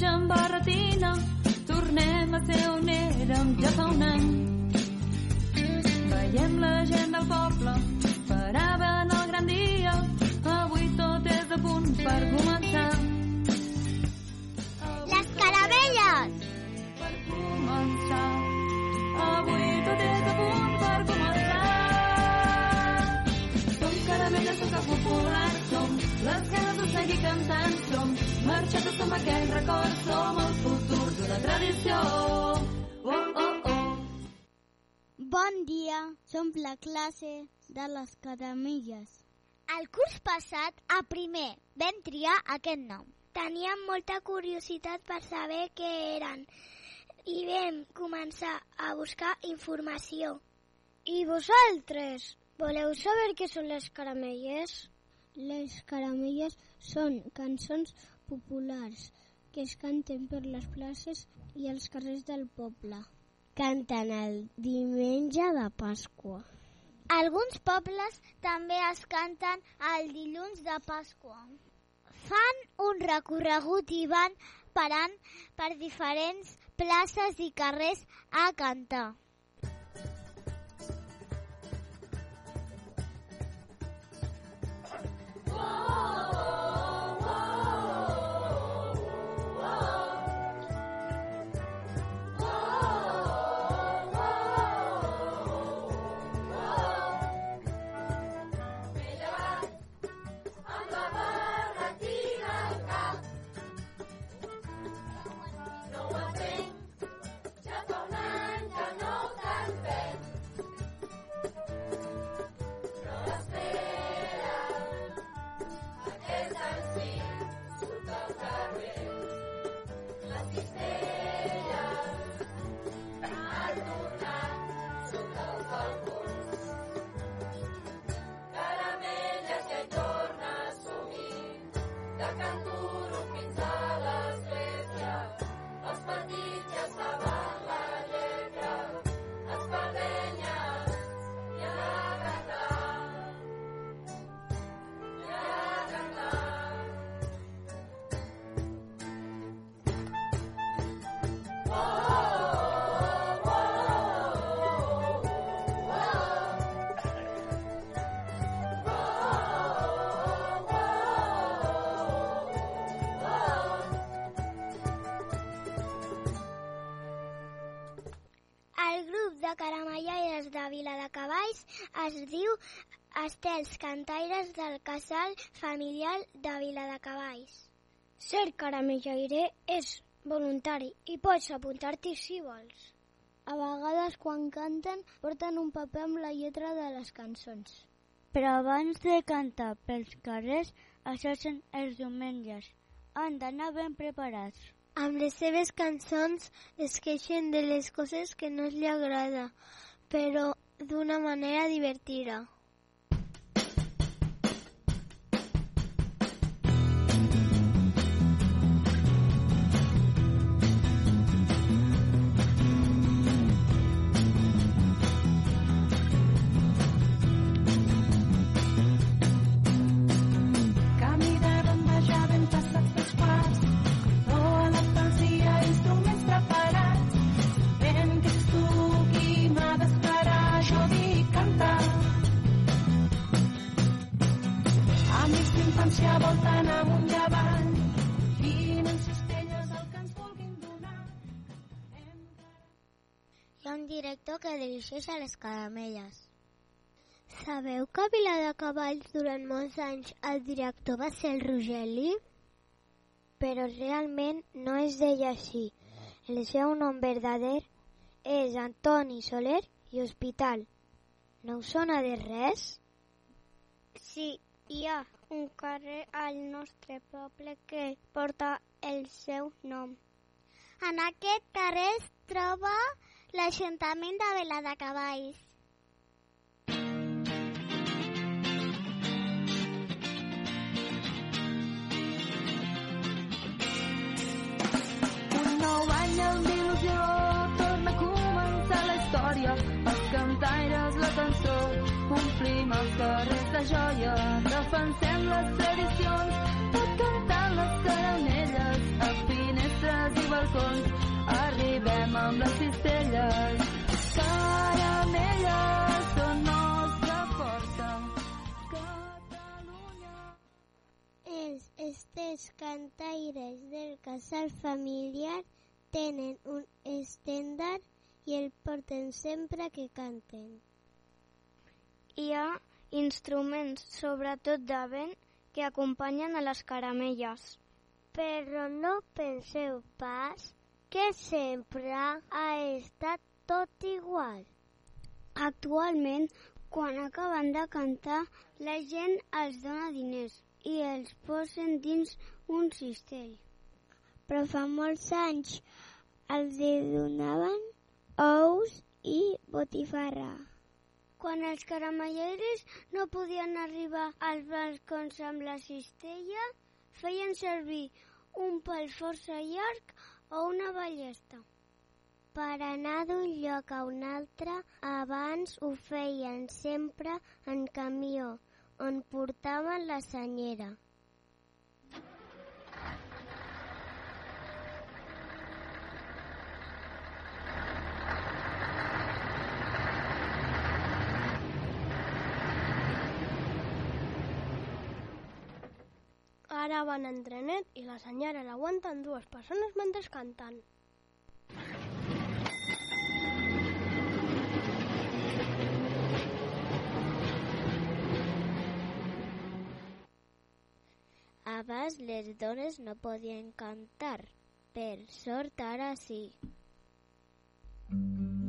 veig amb barretina, tornem a ser on érem ja fa un any. Les caramelles. El curs passat, a primer, vam triar aquest nom. Teníem molta curiositat per saber què eren i vam començar a buscar informació. I vosaltres, voleu saber què són les caramelles? Les caramelles són cançons populars que es canten per les places i els carrers del poble. Canten el diumenge de Pasqua. Alguns pobles també es canten el dilluns de Pasqua. Fan un recorregut i van parant per diferents places i carrers a cantar. Es diu Estels Cantaires del Casal Familiar de Viladecavalls. Ser caramellaire és voluntari i pots apuntar-t'hi si vols. A vegades, quan canten, porten un paper amb la lletra de les cançons. Però abans de cantar pels carrers, això són els diumenges. Han d'anar ben preparats. Amb les seves cançons es queixen de les coses que no li agrada, però de una manera divertida. Director que dirigeix a les caramelles. Sabeu que a Viladecavalls durant molts anys el director va ser el Rogeli? Però realment no es deia així. El seu nom verdader és Antoni Soler i Hospital. No us sona de res? Sí, hi ha un carrer al nostre poble que porta el seu nom. En aquest carrer es troba l'Ajuntament de Viladecavalls. Un nou any amb il·lusió torna a començar la història. Els cantaires la cançó, omplim els carrers de joia. Defensem les tradicions, tot cantant les caramelles a finestres i balcons amb les cistelles, caramelles. Els estes cantaires del casal familiar tenen un estendard i el porten sempre que canten. Hi ha instruments, sobretot de vent, que acompanyen a les caramelles. Però no penseu pas que sempre ha estat tot igual. Actualment, quan acaben de cantar, la gent els dona diners i els posen dins un cistell. Però fa molts anys els donaven ous i botifarra. Quan els caramelleres no podien arribar als balcons amb la cistella, feien servir un pal força llarg o una ballesta. Per anar d'un lloc a un altre, abans ho feien sempre en camió, on portaven la senyera. Ara van en trenet i la senyora l'aguanten dues persones mentre canten. Abans les dones no podien cantar, per sort ara sí. Noves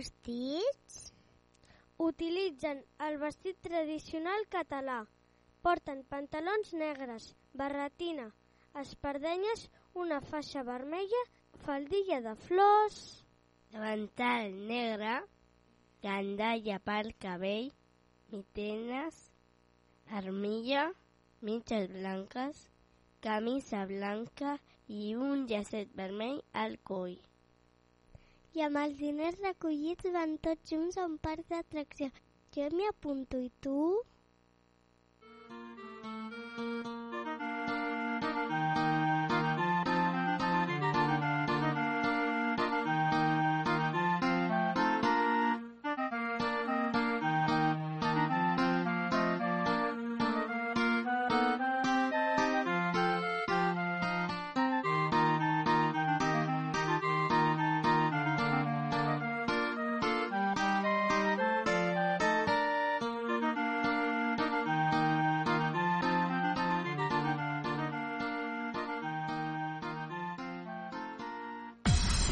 vestits? Utilitzen el vestit tradicional català. Porten pantalons negres, barretina, espardenyes, una faixa vermella, faldilla de flors... davantal negre, gandalla pel cabell, mitenes, armilla, mitges blanques, camisa blanca i un llacet vermell al coll. I amb els diners recollits van tots junts a un parc d'atracció. Jo m'hi apunto i tu?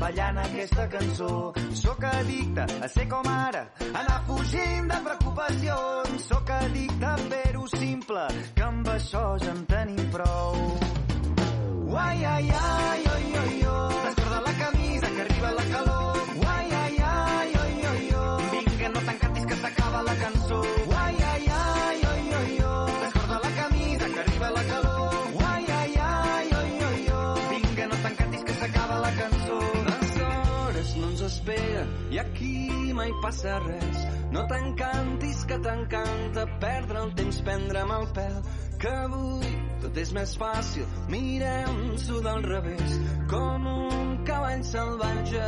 Ballant aquesta cançó. Sóc addicte a ser com ara, anar fugint de preocupacions. Sóc addicte a fer-ho simple, que amb això ja en tenim prou. Uai, ai, ai, oi, oi, oi. Descorda la camisa que arriba la calor. Uai, ai, ai, oi, oi, oi. Vinga, no t'encantis que s'acaba la cançó. Esperen i aquí mai passa res. No t'encantis que t'encanta perdre el temps, prendre'm el pèl, que avui tot és més fàcil. Mirem-s'ho del revés, com un cavall salvatge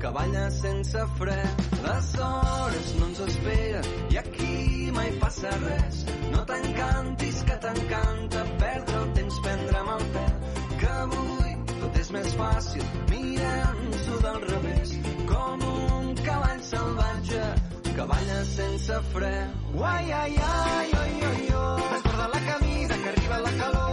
que balla sense fre. Les hores no ens esperen i aquí mai passa res. No t'encantis que t'encanta perdre el temps, prendre'm el pèl, que avui tot és més fàcil. Mirem-s'ho del revés, salvatge que balla sense fre. Uai, ai, ai, oi, oi, oi. Descorda la camisa que arriba la calor.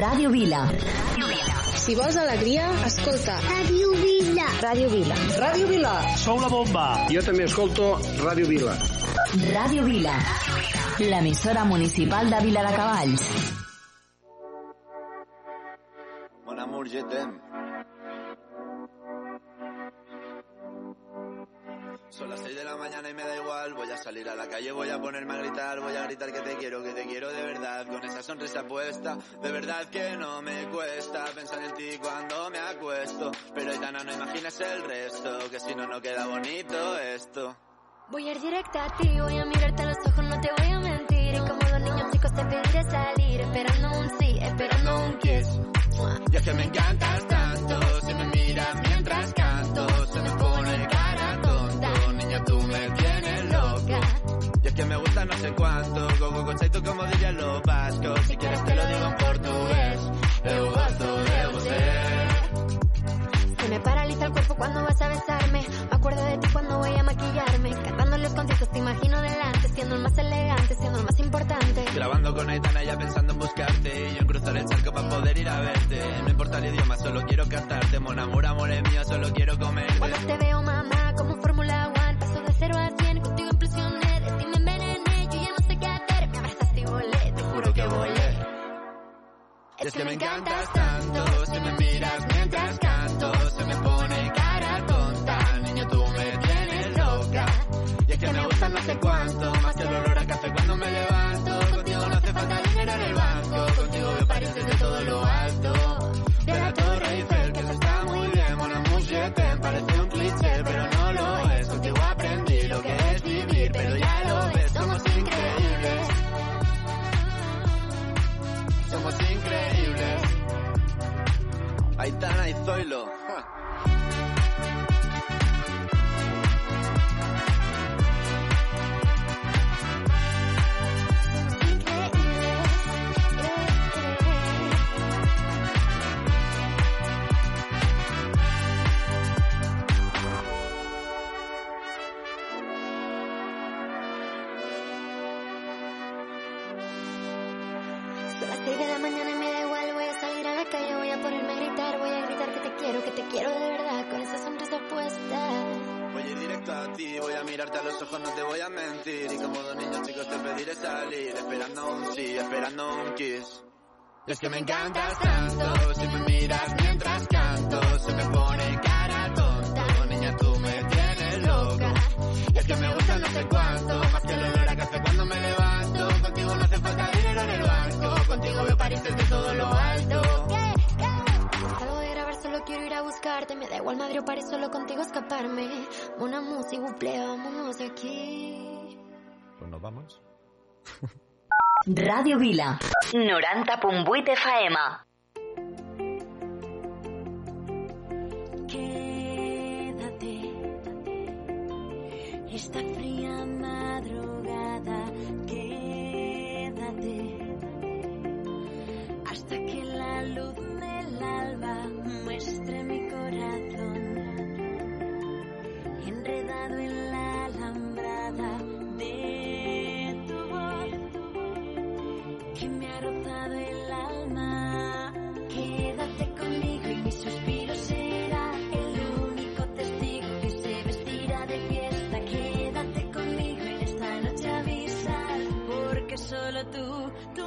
Ràdio Vila. Si vols alegria, escolta. Ràdio Vila. Ràdio Vila. Ràdio Vila. Sou la bomba. Jo també escolto Ràdio Vila. Ràdio Vila. L'emissora municipal de Vila de Cavalls. Mon amour, je t'aime. Son las 6 de la mañana y me da igual, voy a salir a la calle, voy a ponerme a gritar, voy a gritar que te quiero, que te quiero de verdad, con esa sonrisa puesta, de verdad que no me cuesta pensar en ti cuando me acuesto, pero Aitana no imaginas el resto, que si no, no queda bonito esto. Voy a ir directa a ti, voy a mirarte a los ojos, no te voy a mentir. Y como dos niños chicos te pediré salir, no sé cuánto, go go go tú como dirían los vascos, si quieres te lo digo en portugués, eu gosto de você. Se me paraliza el cuerpo cuando vas a besarme. Me acuerdo de ti cuando voy a maquillarme. Cantando los conciertos te imagino delante, siendo el más elegante, siendo el más importante. Grabando con Aitana ya pensando en buscarte Y yo en cruzar el charco para poder ir a verte No importa el idioma, solo quiero cantarte Mon amor, amor es mío, solo quiero comerte Cuando te veo, es que me encantas tanto Si me miras mientras canto Se me pone cara tonta. Niño, tú me tienes loca. Y es que me gusta no sé cuánto Más que el olor a café cuando me levanto. Contigo no hace falta dinero en el banco Contigo veo París desde todo lo alto 对喽，哼。Es que me encantas tanto, si me miras mientras canto, se me pone cara tonta. Niña, tú me tienes loca. Y es que me gusta no sé cuánto, más que el olor a café cuando me levanto. Contigo no hace falta dinero en el banco, contigo veo París desde todo lo alto. Salgo de grabar, solo quiero ir a buscarte. Me da igual Madrid o París, solo contigo escaparme. Una música, buple, vámonos de aquí. Pues nos vamos. Ràdio Vila. 90.8 FM. Quédate esta fría madrugada, quédate hasta que la luz del alba muestre mi corazón enredado en la alambrada de que me ha rozado el alma. Quédate conmigo y mi suspiro será el único testigo que se vestirá de fiesta. Quédate conmigo en esta noche avisar, porque solo tú, tú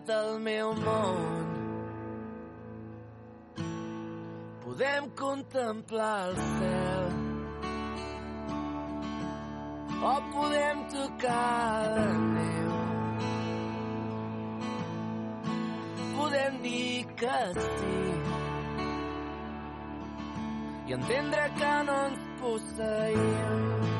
Dintre del meu món. Podem contemplar el cel. O podem tocar la neu. Podem dir que sí. I entendre que no ens posseïm.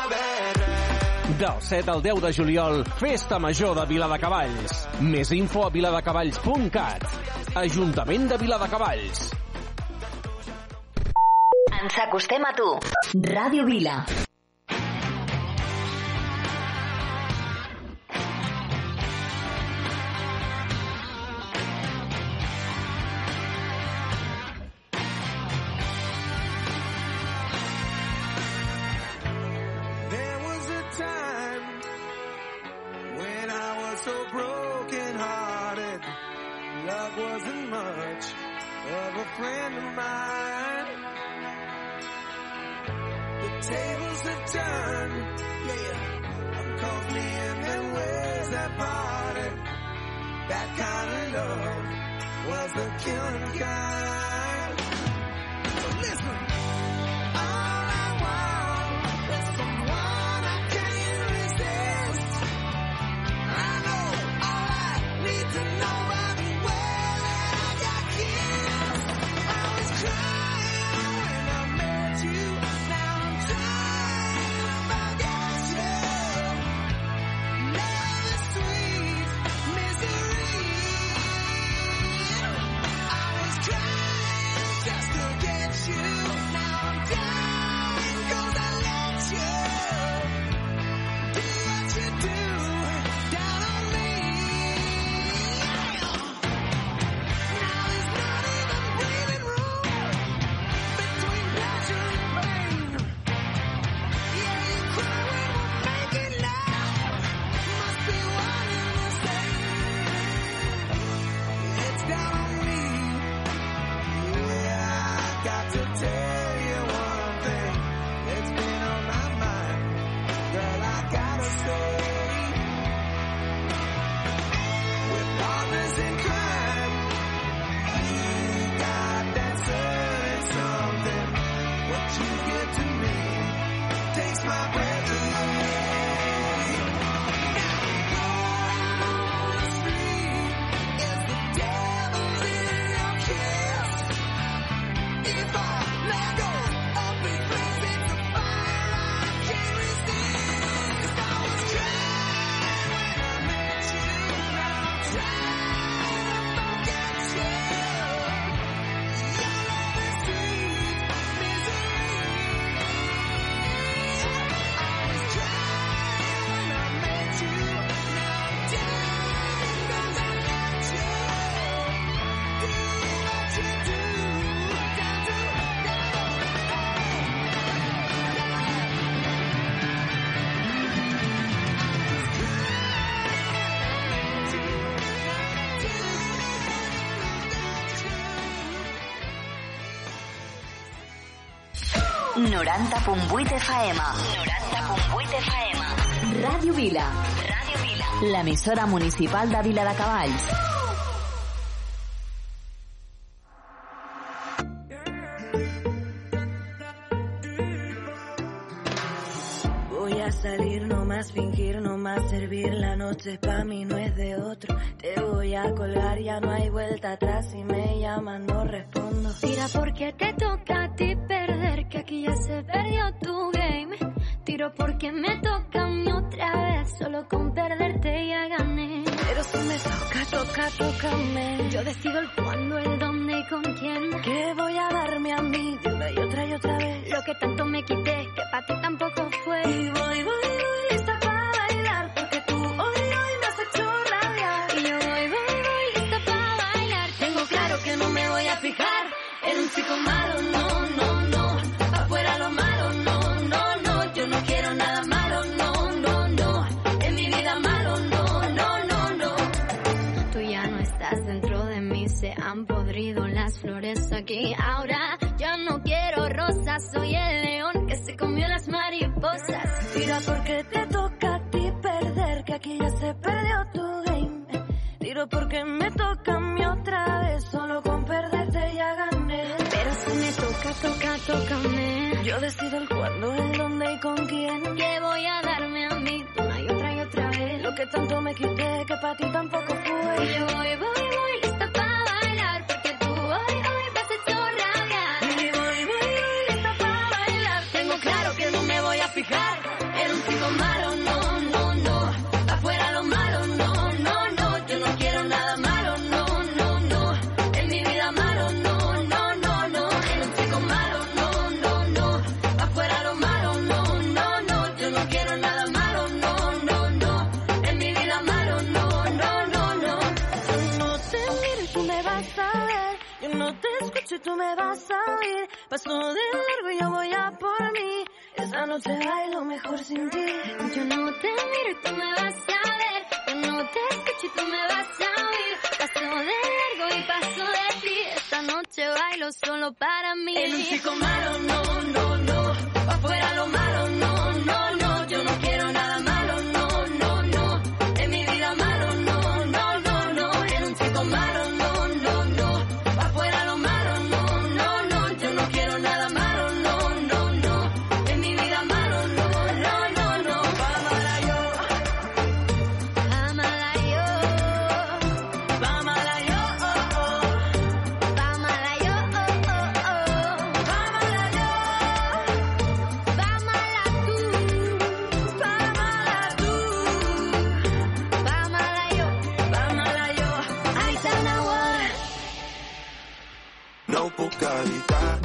Del 7 al 10 de juliol, Festa Major de Viladecavalls. Més info a viladecavalls.cat. Ajuntament de Viladecavalls. Ens acostem a tu. Ràdio Vila. Friend of mine. The tables have turned, yeah. Uncalled me and then ways that parted. That kind of love was the killing kind. So listen. 90.8 FM. 90.8 FM. Radio Vila. Radio Vila. la emisora municipal de Vila de Cavalls. Voy a salir nomás, fingir nomás, servir la noche pa' mí no es de otro. Te voy a colgar, ya no hay vuelta atrás, si me llaman no respondo. Mira porque te toca a ti aquí ya se perdió tu game. Tiro porque me toca a mí otra vez, solo con perderte ya gané. Pero si me toca, toca, tócame. Yo decido el cuándo, el dónde y con quién. Que voy a darme a mí de una y otra y otra vez. Lo que tanto me quité, que para ti tampoco fue. Y voy, voy, voy, lista para bailar. Porque tú hoy, hoy me has hecho rabiar. Y yo voy, voy, voy, lista para bailar. Tengo claro que no me voy a fijar en un chico malo, Ahora yo no quiero rosas, soy el león que se comió las mariposas. Tira porque te toca a ti perder, que aquí ya se perdió tu game. Tiro porque me toca a mí otra vez, solo con perderte ya gané. Pero si me toca, toca, tócame. Yo decido el cuándo, el dónde y con quién. Que voy a darme a mí una y otra y otra vez. Lo que tanto me quité, que para ti tampoco fue. Y yo voy, voy, voy, lista me vas a oír. Paso de largo y yo voy a por mí. Esa noche bailo mejor sin ti. Yo no te miro y tú me vas a ver. Yo no te escucho y tú me vas a oír. Paso de largo y paso de ti. Esta noche bailo solo para mí. En un chico malo, no, no, no. No ho puc evitar.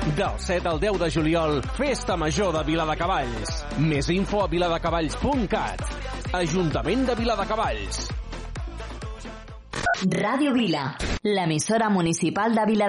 Del 7 al 10 de juliol, Festa Major de Viladecavalls. Més info a viladecavalls.cat. Ajuntament de Viladecavalls. Ràdio Vila, l'emissora municipal de Vila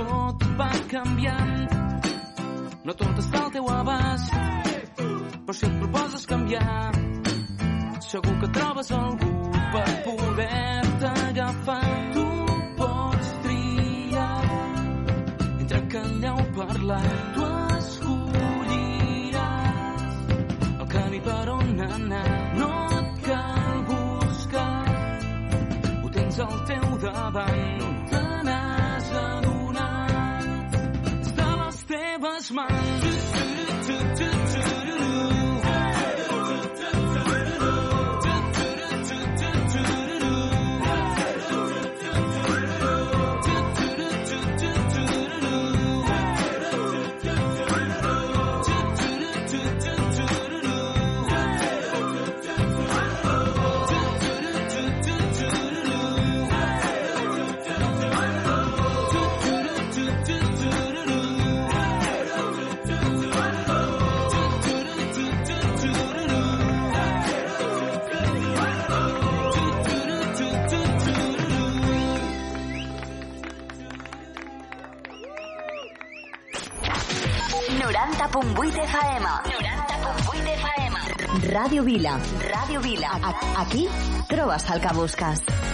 Tot va canviant. No tot està al teu abast, però si et proposes canviar, segur que trobes algú per poder-te agafar. Tu pots triar entre callar o parlar. Tu escolliràs el camí per on anar. No et cal buscar, ho tens al teu davant. No give us mine. Ràdio Vila. Ràdio Vila. Aquí trobes el que busques.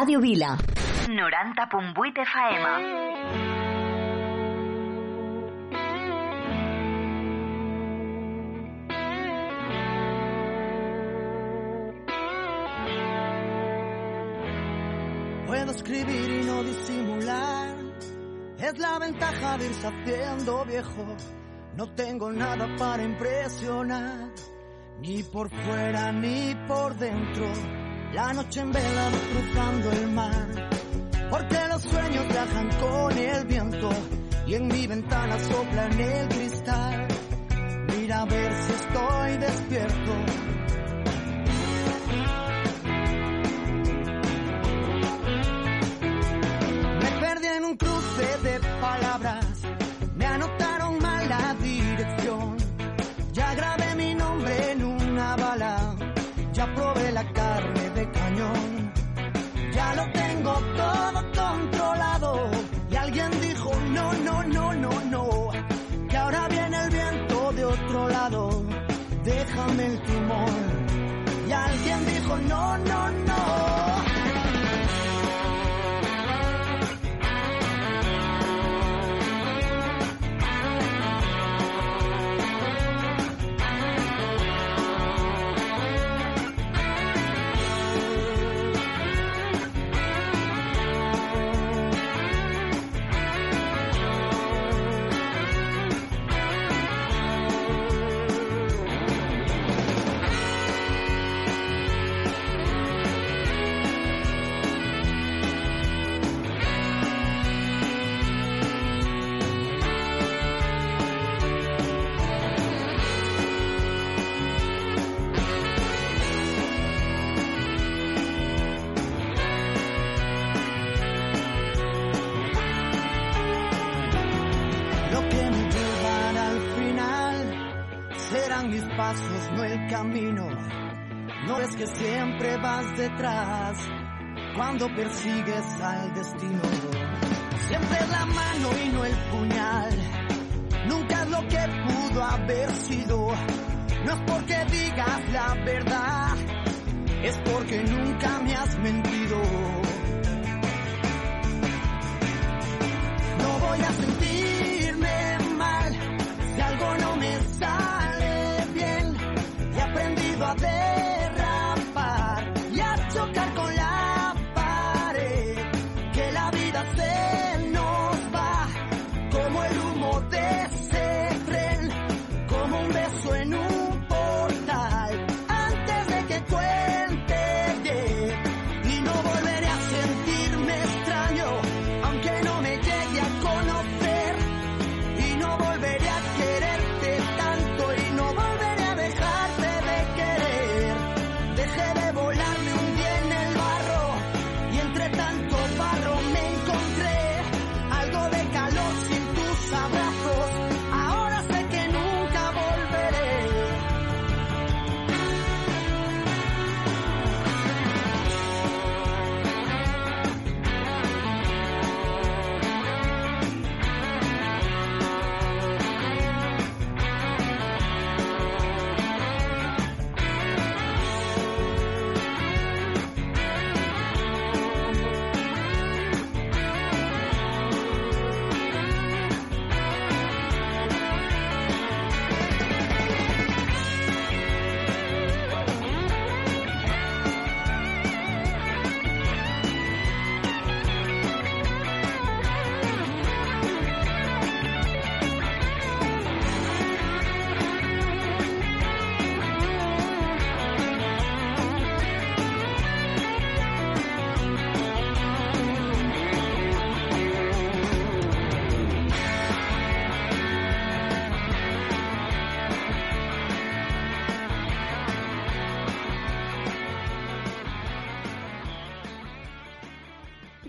Radio Vila. 90.8 FM. Puedo escribir y no disimular. Es la ventaja de irse haciendo viejo. No tengo nada para impresionar, ni por fuera ni por dentro la noche en vela cruzando el mar, porque los sueños viajan con el viento y en mi ventana sopla el cristal. Mira a ver si estoy despierto cuando persigues al destino. Siempre la mano y no el puñal. Nunca es lo que pudo haber sido. No es porque digas la verdad, es porque nunca me has mentido. No voy a sentirme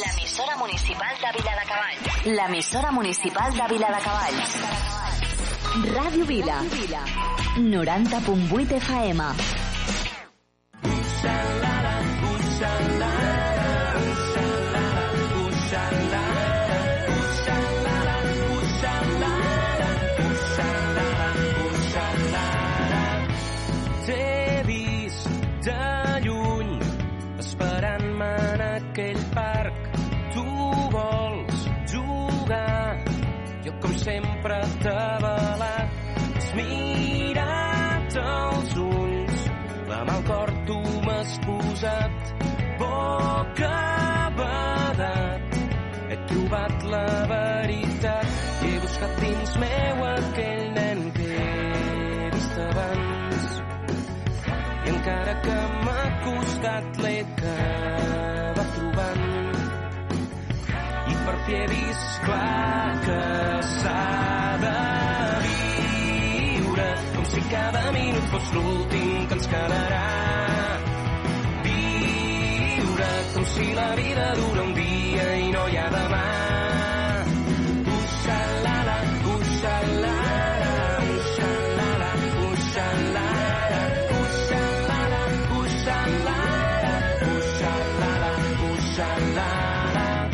La emisora municipal de Vila de Cabal. La emisora municipal de Vila de Cabal. Radio Vila. Ràdio Vila. 90.8 FM. Dins meu aquell nen que he vist abans i encara que m'ha costat l'he acabat trobant. I per fi he vist clar que s'ha de viure com si cada minut fos l'últim que ens quedarà. Viure com si la vida dura un dia i no hi ha demà uxalala.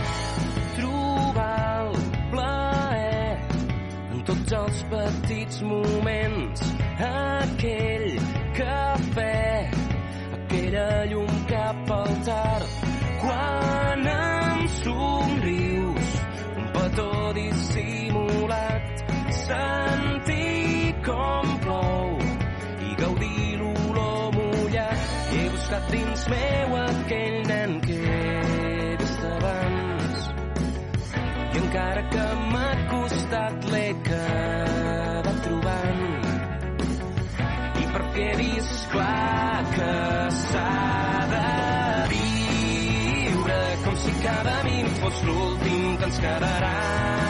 Trobar el plaer en tots els petits moments, aquell cafè, aquella llum cap al tard, quan em somrius, un petó dissimulat, sentir com plou i gaudir l'olor mullat. He buscat dins meu aquell costat l'he acabat trobant. I perquè he vist clar que s'ha de viure com si cada minut fos l'últim que ens quedarà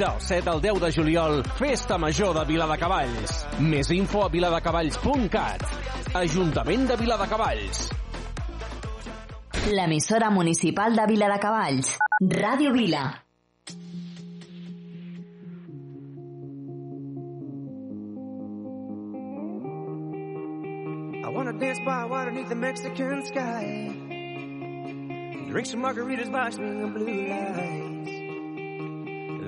Del 7 al 10 de juliol, Festa Major de Viladecavalls. Més info a viladecavalls.cat. Ajuntament de Viladecavalls. L'emissora municipal de Viladecavalls. Ràdio Vila. I wanna dance by water beneath the Mexican sky Drink some margaritas by blue light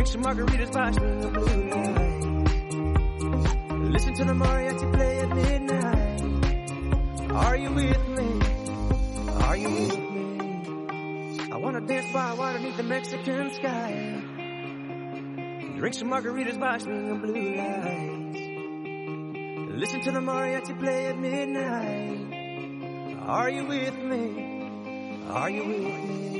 Drink some margaritas by swinging blue lights. Listen to the mariachi play at midnight. Are you with me? Are you with me? I wanna dance by water beneath the Mexican sky. Drink some margaritas by swinging blue lights. Listen to the mariachi play at midnight. Are you with me? Are you with me?